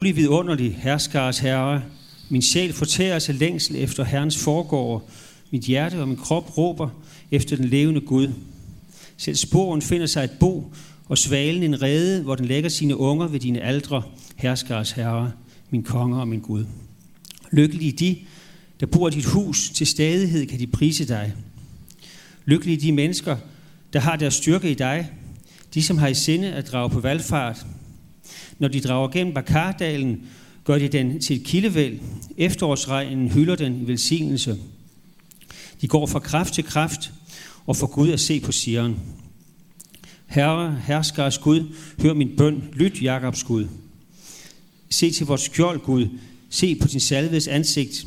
Bliv vidunderlig, herskars herre. Min sjæl fortærer sig længsel efter Herrens forgård. Mit hjerte og min krop råber efter den levende Gud. Selv sporen finder sig et bo, og svalen en rede, hvor den lægger sine unger ved dine aldre, herskars herre, min konge og min Gud. Lykkelige de, der bor i dit hus, til stadighed kan de prise dig. Lykkelige de mennesker, der har deres styrke i dig, de som har i sinde at drage på valgfart. Når de drager gennem Bakardalen, gør de den til et kildevæld. Efterårsregnen hylder den i velsignelse. De går fra kraft til kraft, og for Gud at se på Sion. Herre, herskers Gud, hør min bøn, lyt Jakobs Gud. Se til vores skjold, Gud, se på din salvedes ansigt.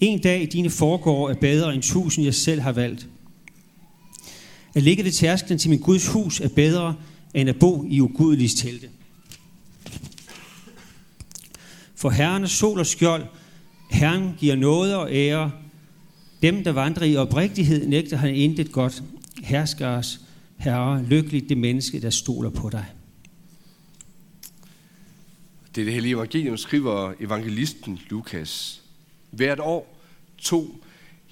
En dag i dine forgår er bedre end tusind, jeg selv har valgt. At ligge ved tærsklen til min Guds hus er bedre, end at bo i ugudeliges telte. For Herren er sol og skjold. Herren giver noget og ære. Dem, der vandrer i oprigtighed, nægter han intet godt. Herskers Herre, lykkeligt det menneske, der stoler på dig. Det er det hellige evangelium, skriver evangelisten Lukas. Hvert år tog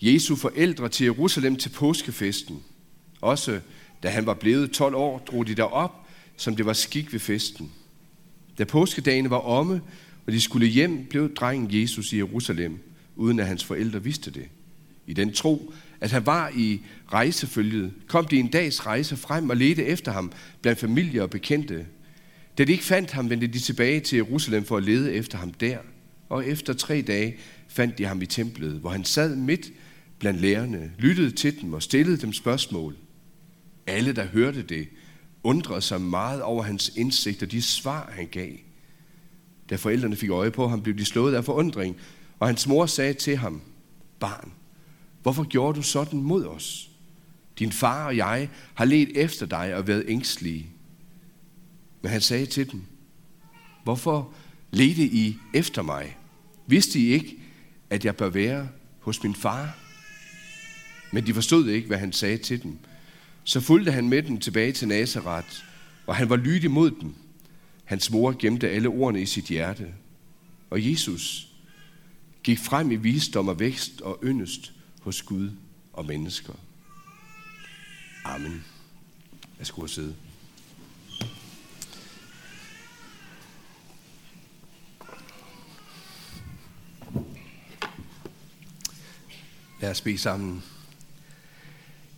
Jesu forældre til Jerusalem til påskefesten. Også da han var blevet 12 år, drog de derop, som det var skik ved festen. Da påskedagene var omme, og de skulle hjem, blev drengen Jesus i Jerusalem, uden at hans forældre vidste det. I den tro, at han var i rejsefølget, kom de en dags rejse frem og ledte efter ham blandt familie og bekendte. Da de ikke fandt ham, vendte de tilbage til Jerusalem for at lede efter ham der. Og efter tre dage fandt de ham i templet, hvor han sad midt blandt lærerne, lyttede til dem og stillede dem spørgsmål. Alle, der hørte det, undrede sig meget over hans indsigt og de svar, han gav. Da forældrene fik øje på ham, blev de slået af forundring, og hans mor sagde til ham, Barn, hvorfor gjorde du sådan mod os? Din far og jeg har let efter dig og været ængstlige. Men han sagde til dem, Hvorfor ledte I efter mig? Vidste I ikke, at jeg bør være hos min far? Men de forstod ikke, hvad han sagde til dem. Så fulgte han med dem tilbage til Nazareth, og han var lydig mod dem. Hans mor gemte alle ordene i sit hjerte. Og Jesus gik frem i visdom og vækst og yndest hos Gud og mennesker. Amen. Jeg skulle sidde. Lad os bede sammen.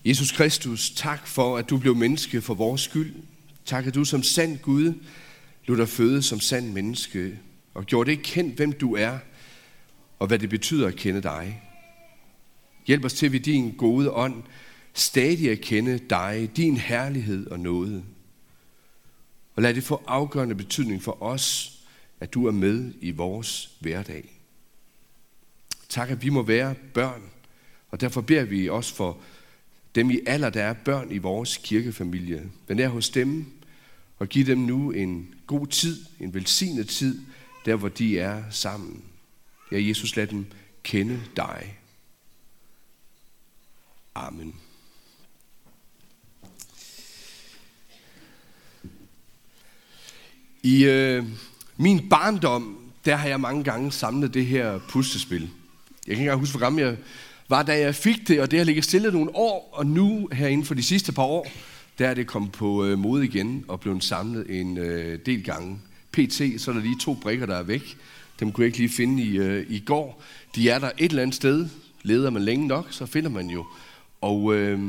Jesus Kristus, tak for, at du blev menneske for vores skyld. Tak, at du som sand Gud lod dig føde som sand menneske, og gjorde det kendt, hvem du er, og hvad det betyder at kende dig. Hjælp os til ved din gode ånd stadig at kende dig, din herlighed og nåde. Og lad det få afgørende betydning for os, at du er med i vores hverdag. Tak, at vi må være børn, og derfor beder vi også for dem i alder, der er børn i vores kirkefamilie. Men er hos dem, og giv dem nu en god tid, en velsignet tid, der hvor de er sammen. Ja, Jesus, lad dem kende dig. Amen. I øh, min barndom, der har jeg mange gange samlet det her puslespil. Jeg kan ikke engang huske, hvor gammel jeg var, da jeg fik det, og det har ligget stille nogle år, og nu her inden for de sidste par år, der er det kommet på øh, mode igen og blevet samlet en øh, del gange. PT, så er der lige to brikker, der er væk. Dem kunne jeg ikke lige finde i, øh, i går. De er der et eller andet sted. Leder man længe nok, så finder man jo. Og øh,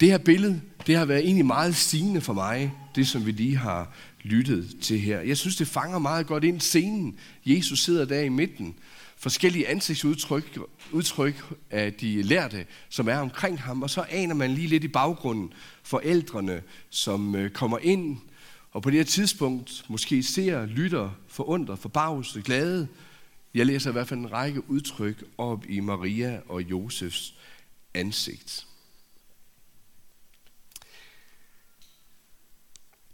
det her billede, det har været egentlig meget sigende for mig, det som vi lige har lyttet til her. Jeg synes, det fanger meget godt ind scenen. Jesus sidder der i midten. Forskellige ansigtsudtryk udtryk af de lærte, som er omkring ham, og så aner man lige lidt i baggrunden forældrene, som øh, kommer ind, og på det her tidspunkt måske ser, lytter, forundret, forbavset, glade. Jeg læser i hvert fald en række udtryk op i Maria og Josefs ansigt.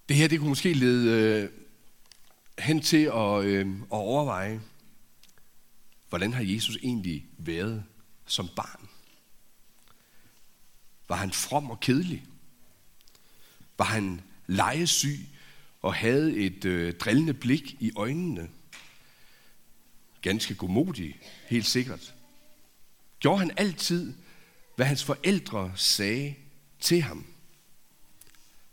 Det her det kunne måske lede øh, hen til at, øh, at overveje, hvordan har Jesus egentlig været som barn? Var han from og kedelig? Var han lejesyg og havde et øh, drillende blik i øjnene. Ganske godmodig, helt sikkert. Gjorde han altid, hvad hans forældre sagde til ham?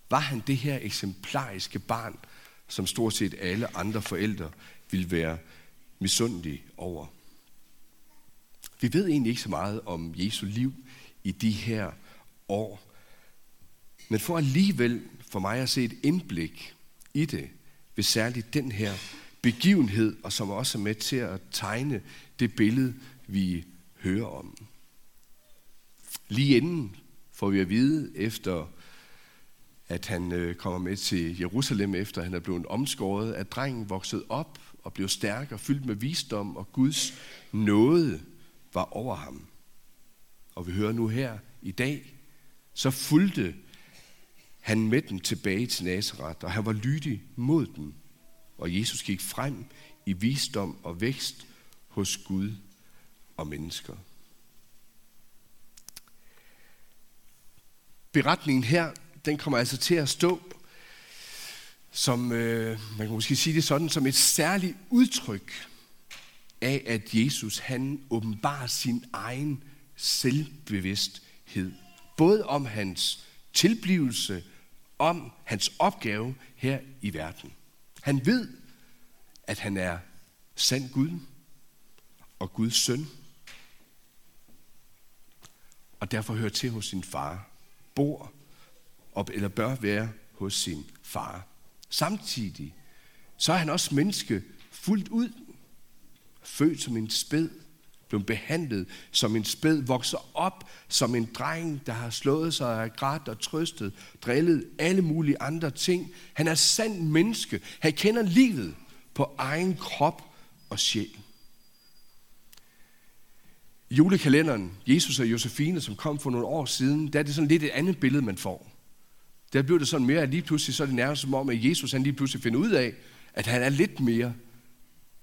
Var han det her eksemplariske barn, som stort set alle andre forældre ville være misundelige over? Vi ved egentlig ikke så meget om Jesu liv i de her år. Men for alligevel for mig at se et indblik i det, ved særligt den her begivenhed, og som også er med til at tegne det billede, vi hører om. Lige inden får vi at vide, efter at han øh, kommer med til Jerusalem, efter han er blevet omskåret, at drengen voksede op og blev stærk og fyldt med visdom, og Guds nåde var over ham. Og vi hører nu her i dag, så fulgte han med dem tilbage til Nazareth, og han var lydig mod dem. Og Jesus gik frem i visdom og vækst hos Gud og mennesker. Beretningen her, den kommer altså til at stå som, øh, man kan måske sige det sådan, som et særligt udtryk af, at Jesus han åbenbarer sin egen selvbevidsthed. Både om hans tilblivelse, om hans opgave her i verden. Han ved, at han er sand Gud og Guds søn. Og derfor hører til hos sin far. Bor op, eller bør være hos sin far. Samtidig så er han også menneske fuldt ud. Født som en spæd, blev behandlet som en spæd, vokser op som en dreng, der har slået sig af grædt og trøstet, drillet alle mulige andre ting. Han er sand menneske. Han kender livet på egen krop og sjæl. I julekalenderen, Jesus og Josefine, som kom for nogle år siden, der er det sådan lidt et andet billede, man får. Der bliver det sådan mere, at lige pludselig så er det nærmest som om, at Jesus han lige pludselig finder ud af, at han er lidt mere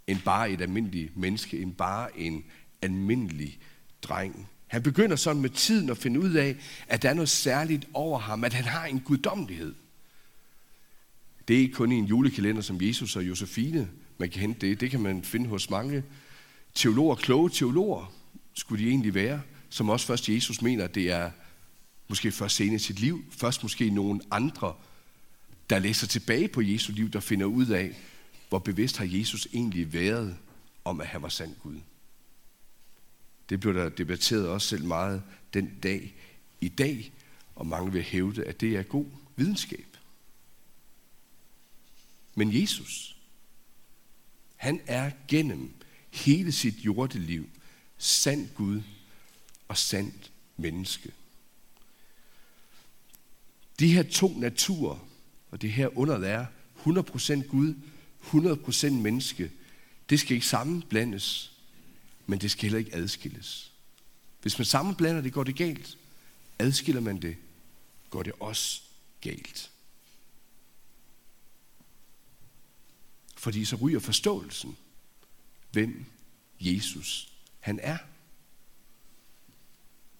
end bare et almindeligt menneske, end bare en almindelig dreng. Han begynder sådan med tiden at finde ud af, at der er noget særligt over ham, at han har en guddommelighed. Det er ikke kun i en julekalender som Jesus og Josefine, man kan hente det. Det kan man finde hos mange teologer, kloge teologer, skulle de egentlig være, som også først Jesus mener, at det er måske først senere i sit liv, først måske nogen andre, der læser tilbage på Jesu liv, der finder ud af, hvor bevidst har Jesus egentlig været om, at han var sand Gud. Det blev der debatteret også selv meget den dag i dag, og mange vil hævde, at det er god videnskab. Men Jesus, han er gennem hele sit jordeliv sand Gud og sandt menneske. De her to naturer, og det her under der er 100% Gud, 100% menneske, det skal ikke sammenblandes, men det skal heller ikke adskilles. Hvis man sammenblander det, går det galt. Adskiller man det, går det også galt. Fordi så ryger forståelsen, hvem Jesus han er.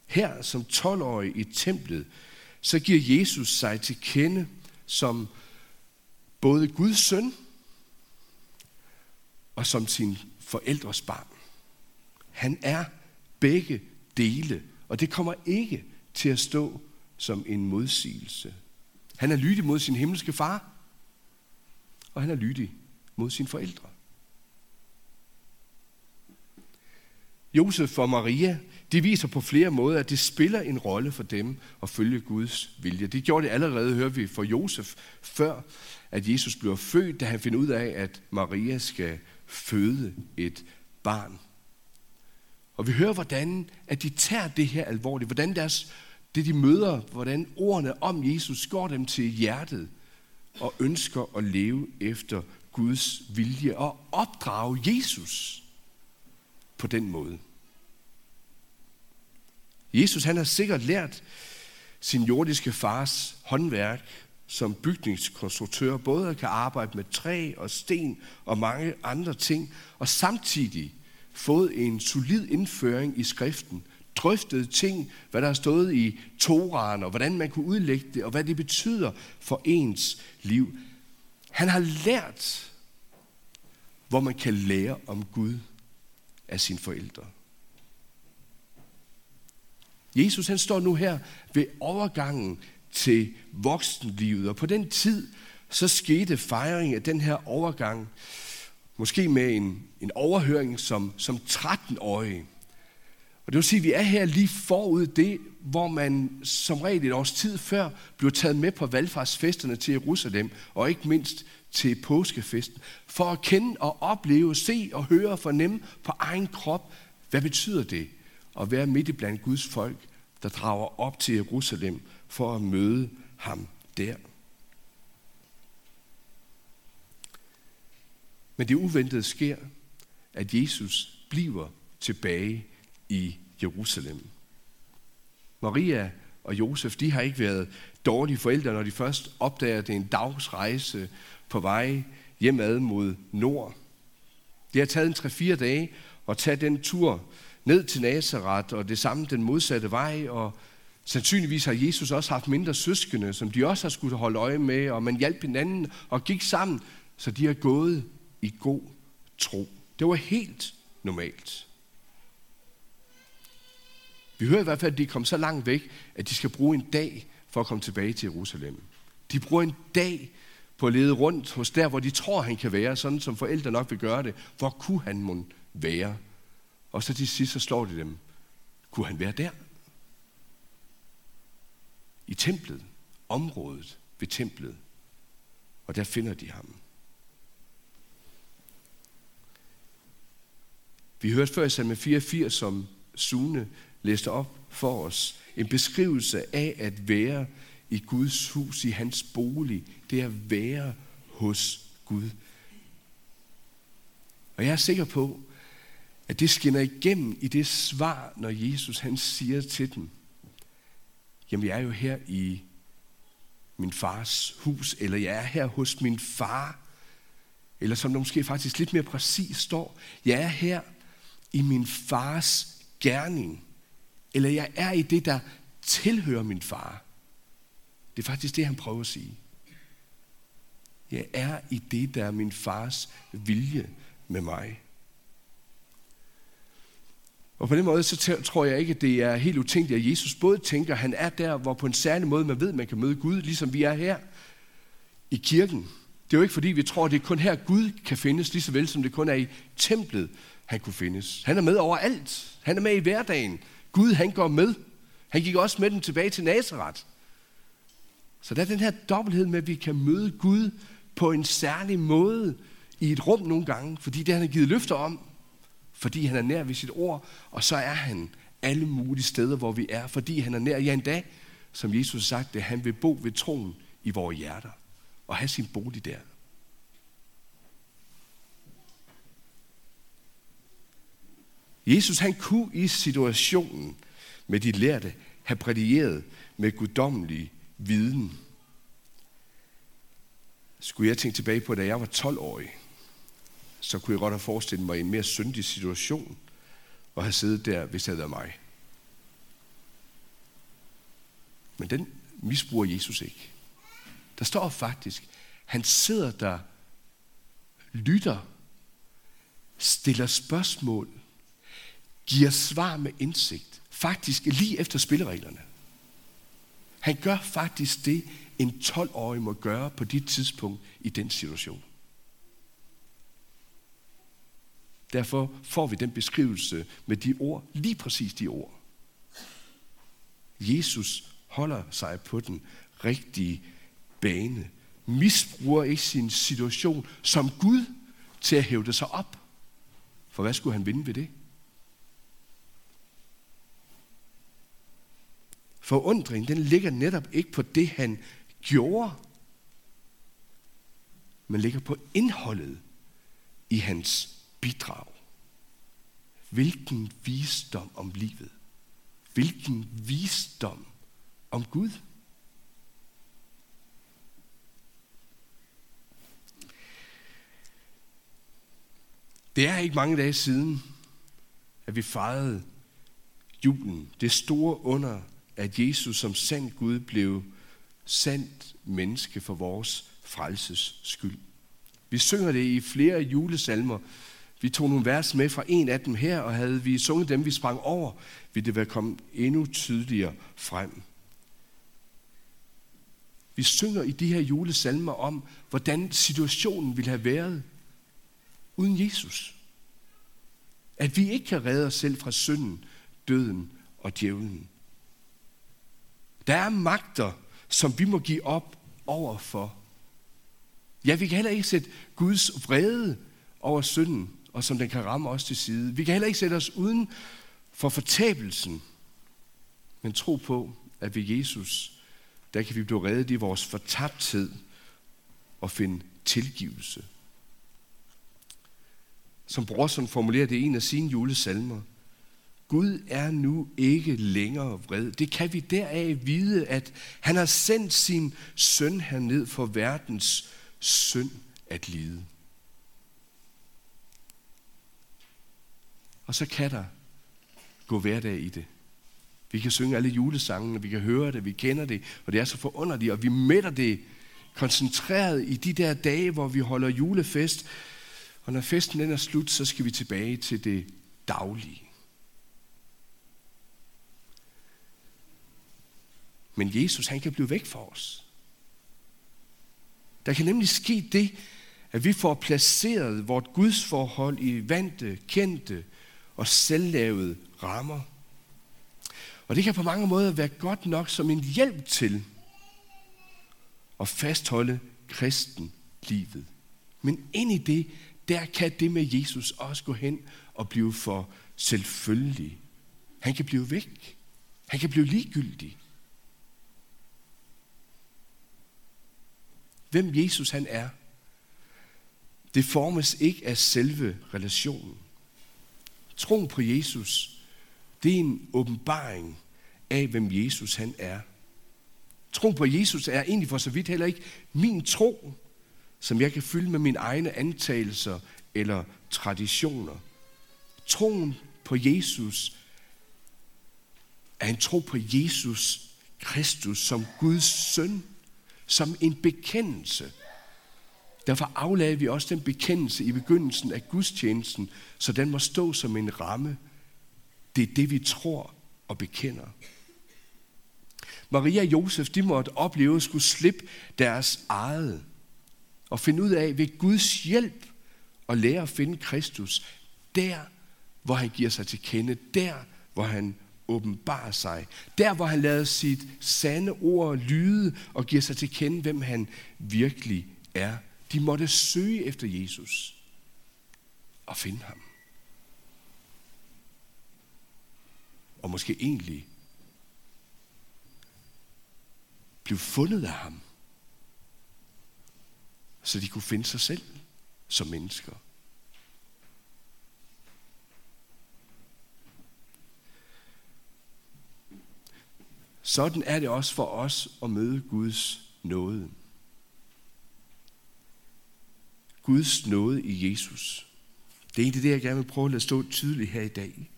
Her som 12-årig i templet, så giver Jesus sig til kende som både Guds søn og som sin forældres barn. Han er begge dele, og det kommer ikke til at stå som en modsigelse. Han er lydig mod sin himmelske far, og han er lydig mod sine forældre. Josef og Maria, de viser på flere måder, at det spiller en rolle for dem at følge Guds vilje. Det gjorde det allerede, hører vi, for Josef, før at Jesus bliver født, da han finder ud af, at Maria skal føde et barn. Og vi hører, hvordan at de tager det her alvorligt, hvordan deres, det de møder, hvordan ordene om Jesus går dem til hjertet og ønsker at leve efter Guds vilje og opdrage Jesus på den måde. Jesus han har sikkert lært sin jordiske fars håndværk som bygningskonstruktør, både kan arbejde med træ og sten og mange andre ting, og samtidig fået en solid indføring i skriften, drøftet ting, hvad der har stået i Toraen, og hvordan man kunne udlægge det, og hvad det betyder for ens liv. Han har lært, hvor man kan lære om Gud af sine forældre. Jesus han står nu her ved overgangen til voksenlivet, og på den tid, så skete fejringen af den her overgang, måske med en, en overhøring som, som 13-årig. Og det vil sige, at vi er her lige forud det, hvor man som regel et års tid før blev taget med på valgfartsfesterne til Jerusalem, og ikke mindst til påskefesten, for at kende og opleve, se og høre og fornemme på egen krop, hvad betyder det at være midt i blandt Guds folk, der drager op til Jerusalem for at møde ham der. Men det uventede sker, at Jesus bliver tilbage i Jerusalem. Maria og Josef, de har ikke været dårlige forældre, når de først opdager, at det er en dagsrejse på vej hjemad mod nord. Det har taget en 3-4 dage at tage den tur ned til Nazareth, og det samme den modsatte vej, og sandsynligvis har Jesus også haft mindre søskende, som de også har skulle holde øje med, og man hjalp hinanden og gik sammen, så de har gået i god tro. Det var helt normalt. Vi hører i hvert fald, at de kom så langt væk, at de skal bruge en dag for at komme tilbage til Jerusalem. De bruger en dag på at lede rundt hos der, hvor de tror, han kan være, sådan som forældre nok vil gøre det. Hvor kunne han må være? Og så til sidst, så slår de dem. Kunne han være der? I templet, området ved templet. Og der finder de ham. Vi hørte før i salme 84, som Sune læste op for os, en beskrivelse af at være i Guds hus, i hans bolig. Det er at være hos Gud. Og jeg er sikker på, at det skinner igennem i det svar, når Jesus han siger til dem, jamen jeg er jo her i min fars hus, eller jeg er her hos min far, eller som der måske faktisk lidt mere præcis står, jeg er her i min fars gerning, eller jeg er i det, der tilhører min far. Det er faktisk det, han prøver at sige. Jeg er i det, der er min fars vilje med mig. Og på den måde, så tror jeg ikke, at det er helt utænkeligt, at Jesus både tænker, at han er der, hvor på en særlig måde man ved, at man kan møde Gud, ligesom vi er her i kirken. Det er jo ikke fordi, vi tror, at det er kun her, Gud kan findes, lige så vel som det kun er i templet, han kunne findes. Han er med overalt. Han er med i hverdagen. Gud, han går med. Han gik også med dem tilbage til Nazareth. Så der er den her dobbelthed med, at vi kan møde Gud på en særlig måde i et rum nogle gange, fordi det han har givet løfter om, fordi han er nær ved sit ord, og så er han alle mulige steder, hvor vi er, fordi han er nær. Ja, en dag, som Jesus sagde, han vil bo ved troen i vores hjerter og have sin bolig der. Jesus han kunne i situationen med de lærte have prædieret med guddommelig viden. Skulle jeg tænke tilbage på, da jeg var 12-årig, så kunne jeg godt have forestillet mig en mere syndig situation og have siddet der, hvis det havde været mig. Men den misbruger Jesus ikke. Der står faktisk, han sidder der, lytter, stiller spørgsmål, giver svar med indsigt. Faktisk lige efter spillereglerne. Han gør faktisk det, en 12-årig må gøre på dit tidspunkt i den situation. Derfor får vi den beskrivelse med de ord, lige præcis de ord. Jesus holder sig på den rigtige bane. Misbruger ikke sin situation som Gud til at hævde sig op. For hvad skulle han vinde ved det? Forundring, den ligger netop ikke på det, han gjorde, men ligger på indholdet i hans bidrag. Hvilken visdom om livet. Hvilken visdom om Gud. Det er ikke mange dage siden, at vi fejrede julen. Det store under, at Jesus som sand Gud blev sandt menneske for vores frelses skyld. Vi synger det i flere julesalmer. Vi tog nogle vers med fra en af dem her, og havde vi sunget dem, vi sprang over, ville det være kommet endnu tydeligere frem. Vi synger i de her julesalmer om, hvordan situationen ville have været uden Jesus. At vi ikke kan redde os selv fra synden, døden og djævlen. Der er magter, som vi må give op over for. Ja, vi kan heller ikke sætte Guds vrede over synden, og som den kan ramme os til side. Vi kan heller ikke sætte os uden for fortabelsen, men tro på, at ved Jesus, der kan vi blive reddet i vores fortabthed og finde tilgivelse. Som Brorson formulerer det i en af sine julesalmer, Gud er nu ikke længere vred. Det kan vi deraf vide, at han har sendt sin søn herned for verdens synd at lide. Og så kan der gå hverdag i det. Vi kan synge alle julesangene, vi kan høre det, vi kender det, og det er så forunderligt, og vi mætter det koncentreret i de der dage, hvor vi holder julefest. Og når festen den er slut, så skal vi tilbage til det daglige. Men Jesus, han kan blive væk fra os. Der kan nemlig ske det, at vi får placeret vort gudsforhold i vante, kendte og selvlavede rammer. Og det kan på mange måder være godt nok som en hjælp til at fastholde kristen livet. Men ind i det, der kan det med Jesus også gå hen og blive for selvfølgelig. Han kan blive væk. Han kan blive ligegyldig. Hvem Jesus han er, det formes ikke af selve relationen. Tro på Jesus, det er en åbenbaring af, hvem Jesus han er. Tro på Jesus er egentlig for så vidt heller ikke min tro, som jeg kan fylde med mine egne antagelser eller traditioner. Troen på Jesus er en tro på Jesus Kristus som Guds søn, som en bekendelse. Derfor aflagde vi også den bekendelse i begyndelsen af gudstjenesten, så den må stå som en ramme. Det er det, vi tror og bekender. Maria og Josef, de måtte opleve at skulle slippe deres eget og finde ud af ved Guds hjælp at lære at finde Kristus der, hvor han giver sig til kende, der, hvor han åbenbarer sig. Der, hvor han lader sit sande ord lyde og giver sig til kende, hvem han virkelig er. De måtte søge efter Jesus og finde ham. Og måske egentlig blive fundet af ham, så de kunne finde sig selv som mennesker. Sådan er det også for os at møde Guds nåde. Guds nåde i Jesus. Det er egentlig det, jeg gerne vil prøve at lade stå tydeligt her i dag.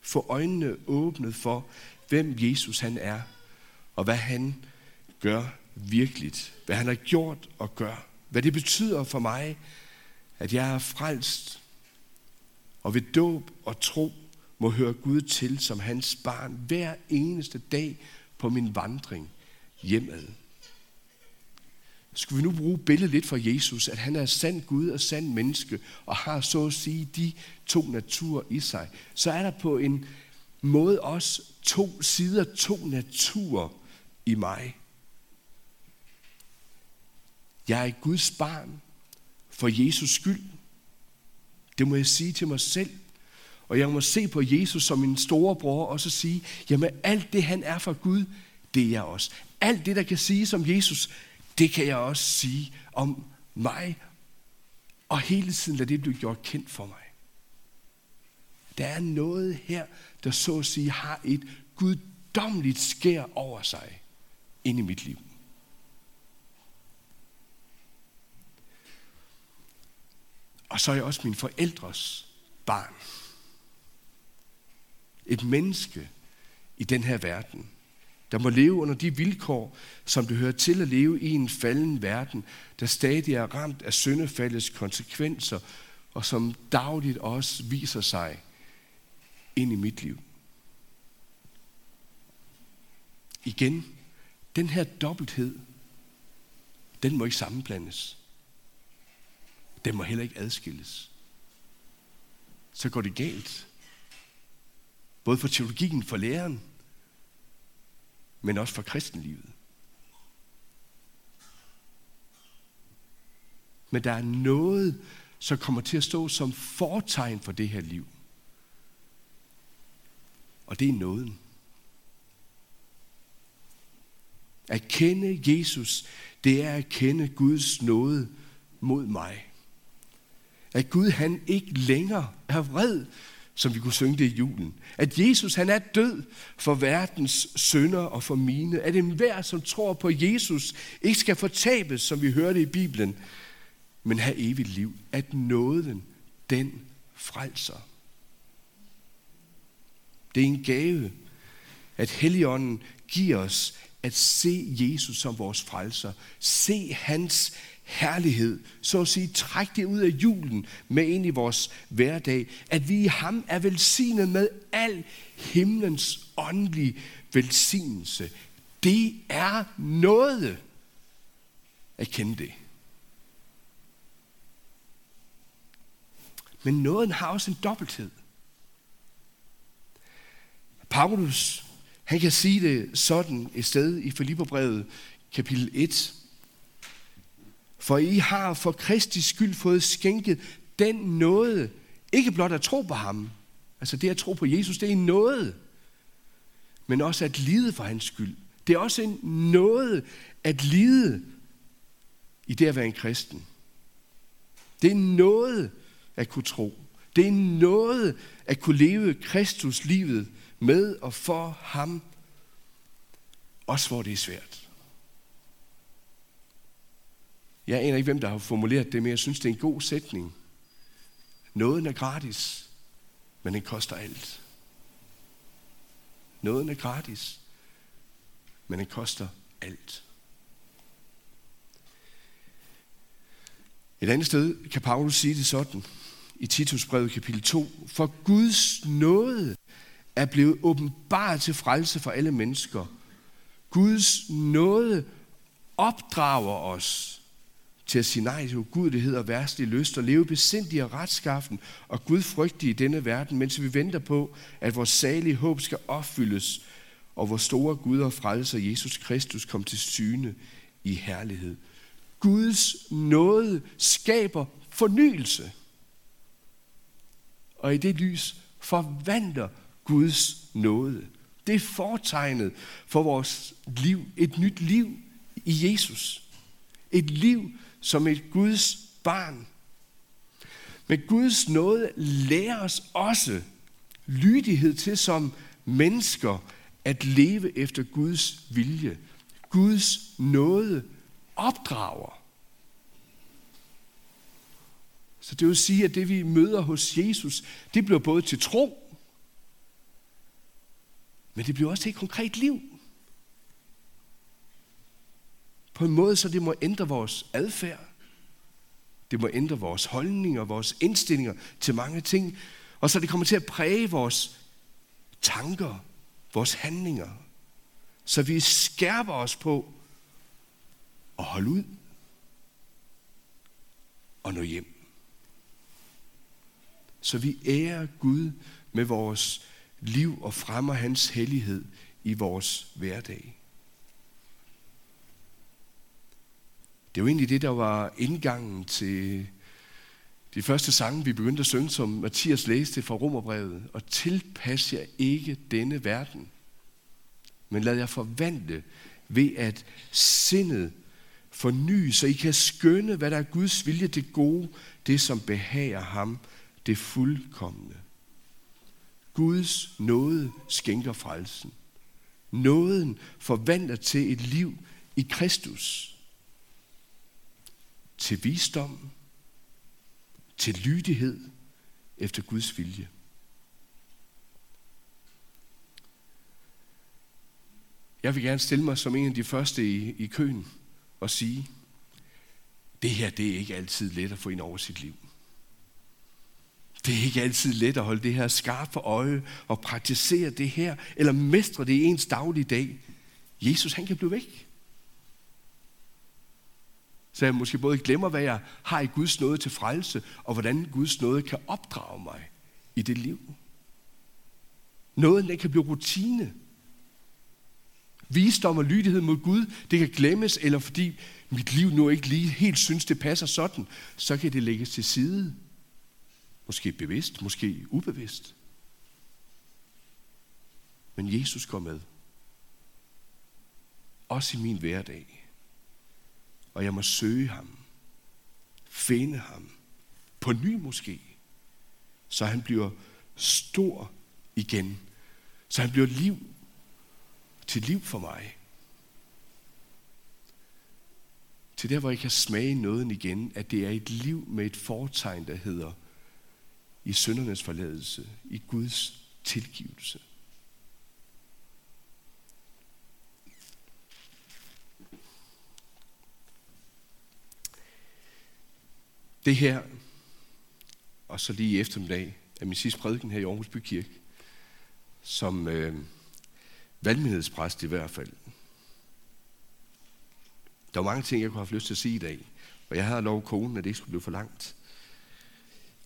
Få øjnene åbnet for, hvem Jesus han er, og hvad han gør virkeligt. Hvad han har gjort og gør. Hvad det betyder for mig, at jeg er frelst, og ved dåb og tro må høre Gud til som hans barn hver eneste dag på min vandring hjemad. Skulle vi nu bruge billedet lidt for Jesus, at han er sand Gud og sand menneske, og har så at sige de to naturer i sig, så er der på en måde også to sider, to naturer i mig. Jeg er Guds barn for Jesus skyld. Det må jeg sige til mig selv. Og jeg må se på Jesus som min store bror, og så sige, jamen alt det han er for Gud, det er jeg også. Alt det, der kan siges om Jesus, det kan jeg også sige om mig. Og hele tiden lade det blive gjort kendt for mig. Der er noget her, der så at sige har et guddommeligt skær over sig ind i mit liv. Og så er jeg også min forældres barn. Et menneske i den her verden, der må leve under de vilkår, som det hører til at leve i en falden verden, der stadig er ramt af syndefaldets konsekvenser, og som dagligt også viser sig ind i mit liv. Igen, den her dobbelthed, den må ikke sammenblandes. Den må heller ikke adskilles. Så går det galt. Både for teologien, for læreren, men også for kristenlivet. Men der er noget, som kommer til at stå som fortegn for det her liv. Og det er nåden. At kende Jesus, det er at kende Guds nåde mod mig. At Gud han ikke længere er vred, som vi kunne synge det i julen. At Jesus han er død for verdens synder og for mine. At enhver, som tror på Jesus, ikke skal fortabes, som vi hørte i Bibelen, men have evigt liv. At nåden, den frelser. Det er en gave, at Helligånden giver os at se Jesus som vores frelser. Se hans herlighed. Så at sige, træk det ud af julen med ind i vores hverdag. At vi i ham er velsignet med al himlens åndelige velsignelse. Det er noget at kende det. Men nåden har også en dobbelthed. Paulus, han kan sige det sådan et sted i Filipperbrevet, kapitel 1. For I har for Kristi skyld fået skænket den nåde, ikke blot at tro på ham, altså det at tro på Jesus, det er en nåde, men også at lide for hans skyld. Det er også en nåde at lide i det at være en kristen. Det er noget at kunne tro. Det er noget at kunne leve Kristus livet med og for ham, også hvor det er svært. Jeg aner ikke, hvem der har formuleret det, men jeg synes, det er en god sætning. Nåden er gratis, men den koster alt. Nåden er gratis, men den koster alt. Et andet sted kan Paulus sige det sådan i Titus brevet kapitel 2. For Guds nåde er blevet åbenbart til frelse for alle mennesker. Guds nåde opdrager os til at sige nej til ugudelighed og værstlig lyst og leve besindig og retskaffen og gudfrygtig i denne verden, mens vi venter på, at vores salige håb skal opfyldes, og vores store Gud og frelser Jesus Kristus kom til syne i herlighed. Guds nåde skaber fornyelse. Og i det lys forvandler Guds nåde. Det er fortegnet for vores liv. Et nyt liv i Jesus. Et liv som et Guds barn. Men Guds nåde lærer os også lydighed til som mennesker at leve efter Guds vilje. Guds nåde opdrager. Så det vil sige, at det vi møder hos Jesus, det bliver både til tro, men det bliver også til et konkret liv. På en måde, så det må ændre vores adfærd. Det må ændre vores holdninger, vores indstillinger til mange ting. Og så det kommer til at præge vores tanker, vores handlinger. Så vi skærper os på at holde ud og nå hjem. Så vi ærer Gud med vores liv og fremmer hans hellighed i vores hverdag. Det var egentlig det, der var indgangen til de første sange, vi begyndte at synge, som Mathias læste fra Romerbrevet. Og tilpas jer ikke denne verden, men lad jer forvandle ved at sindet forny, så I kan skønne, hvad der er Guds vilje det gode, det som behager ham, det fuldkommende. Guds nåde skænker frelsen. Nåden forvandler til et liv i Kristus. Til visdom, til lydighed efter Guds vilje. Jeg vil gerne stille mig som en af de første i, i køen og sige, det her det er ikke altid let at få ind over sit liv. Det er ikke altid let at holde det her skarpt for øje og praktisere det her, eller mestre det i ens daglige dag. Jesus, han kan blive væk. Så jeg måske både glemmer, hvad jeg har i Guds nåde til frelse, og hvordan Guds nåde kan opdrage mig i det liv. Nåden den kan blive rutine. Visdom og lydighed mod Gud, det kan glemmes, eller fordi mit liv nu ikke lige helt synes, det passer sådan, så kan det lægges til side. Måske bevidst, måske ubevidst. Men Jesus går med. Også i min hverdag. Og jeg må søge ham. Finde ham. På ny måske. Så han bliver stor igen. Så han bliver liv til liv for mig. Til der, hvor jeg kan smage noget igen, at det er et liv med et fortegn, der hedder i syndernes forladelse, i Guds tilgivelse. Det her, og så lige i eftermiddag, er min sidste prædiken her i Aarhus Bykirke, som øh, valgmenighedspræst i hvert fald. Der var mange ting, jeg kunne have lyst til at sige i dag, og jeg havde lov konen, at det ikke skulle blive for langt.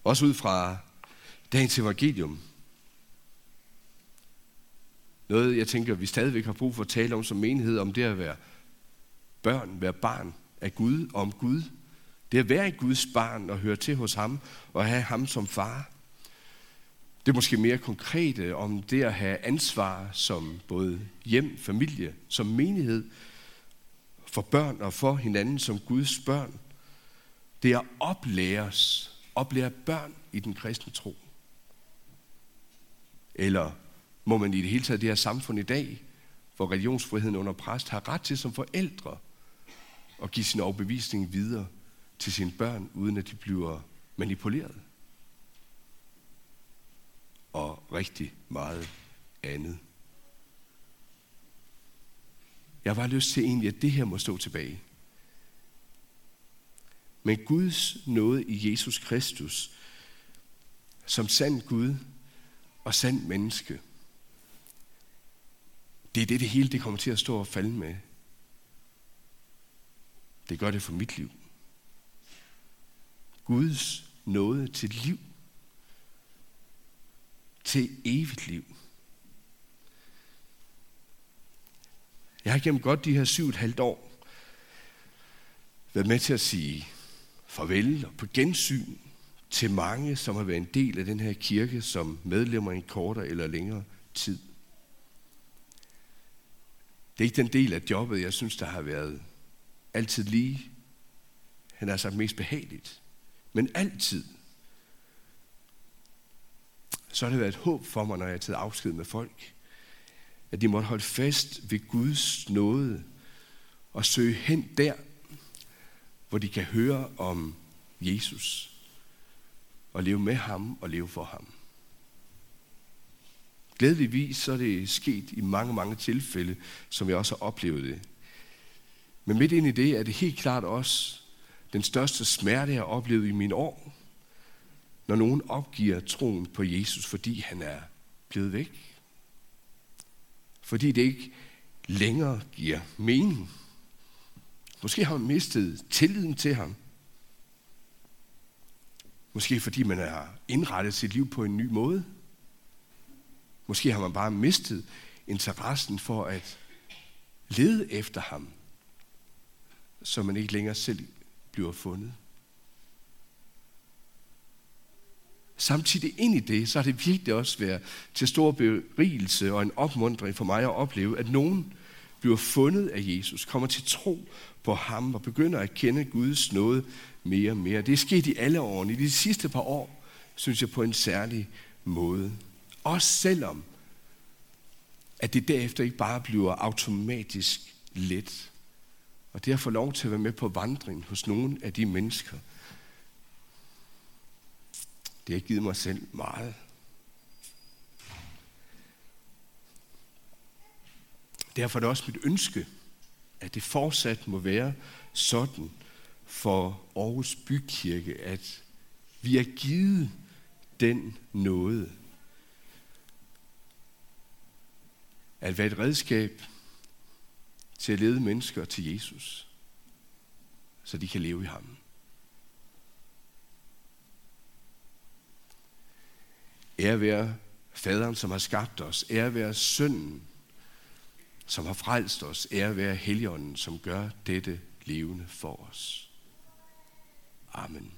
Også ud fra dagens evangelium. Noget, jeg tænker, vi stadigvæk har brug for at tale om som menighed, om det at være børn, være barn af Gud, om Gud. Det at være et Guds barn og høre til hos ham, og have ham som far. Det er måske mere konkrete om det at have ansvar som både hjem, familie, som menighed, for børn og for hinanden som Guds børn. Det er at oplæres, oplære børn i den kristne tro. Eller må man i det hele taget det her samfund i dag, hvor religionsfriheden under præst har ret til som forældre at give sin overbevisning videre til sine børn, uden at de bliver manipuleret. Og rigtig meget andet. Jeg var lyst til egentlig, at det her må stå tilbage. Men Guds nåde i Jesus Kristus, som sand Gud og sand menneske, det er det, det hele det kommer til at stå og falde med. Det gør det for mit liv. Guds nåde til liv. Til evigt liv. Jeg har gennem godt de her syv et halvt år været med til at sige farvel og på gensyn til mange, som har været en del af den her kirke som medlemmer i en kortere eller længere tid. Det er ikke den del af jobbet, jeg synes, der har været altid lige, han har sagt mest behageligt. Men altid, så har det været et håb for mig, når jeg har taget afsked med folk, at de måtte holde fast ved Guds nåde og søge hen der, hvor de kan høre om Jesus og leve med ham og leve for ham. Glædeligvis så er det sket i mange, mange tilfælde, som jeg også har oplevet det. Men midt ind i det er det helt klart også den største smerte, jeg har oplevet i mine år, når nogen opgiver troen på Jesus, fordi han er blevet væk. Fordi det ikke længere giver mening. Måske har man mistet tilliden til ham. Måske fordi man har indrettet sit liv på en ny måde. Måske har man bare mistet interessen for at lede efter ham, så man ikke længere selv bliver fundet. Samtidig ind i det, så har det virkelig også været til stor berigelse og en opmundring for mig at opleve, at nogen bliver fundet af Jesus, kommer til tro på ham og begynder at kende Guds nåde mere og mere. Det er sket i alle årene. I de sidste par år, synes jeg, på en særlig måde. Også selvom, at det derefter ikke bare bliver automatisk let. Og det at få lov til at være med på vandring hos nogle af de mennesker, det har givet mig selv meget. derfor er det også mit ønske, at det fortsat må være sådan for Aarhus Bykirke, at vi er givet den nåde. At være et redskab til at lede mennesker til Jesus, så de kan leve i ham. Ære være faderen, som har skabt os. Ære være sønnen, som har frelst os. Ære være heligånden, som gør dette levende for os. Amen.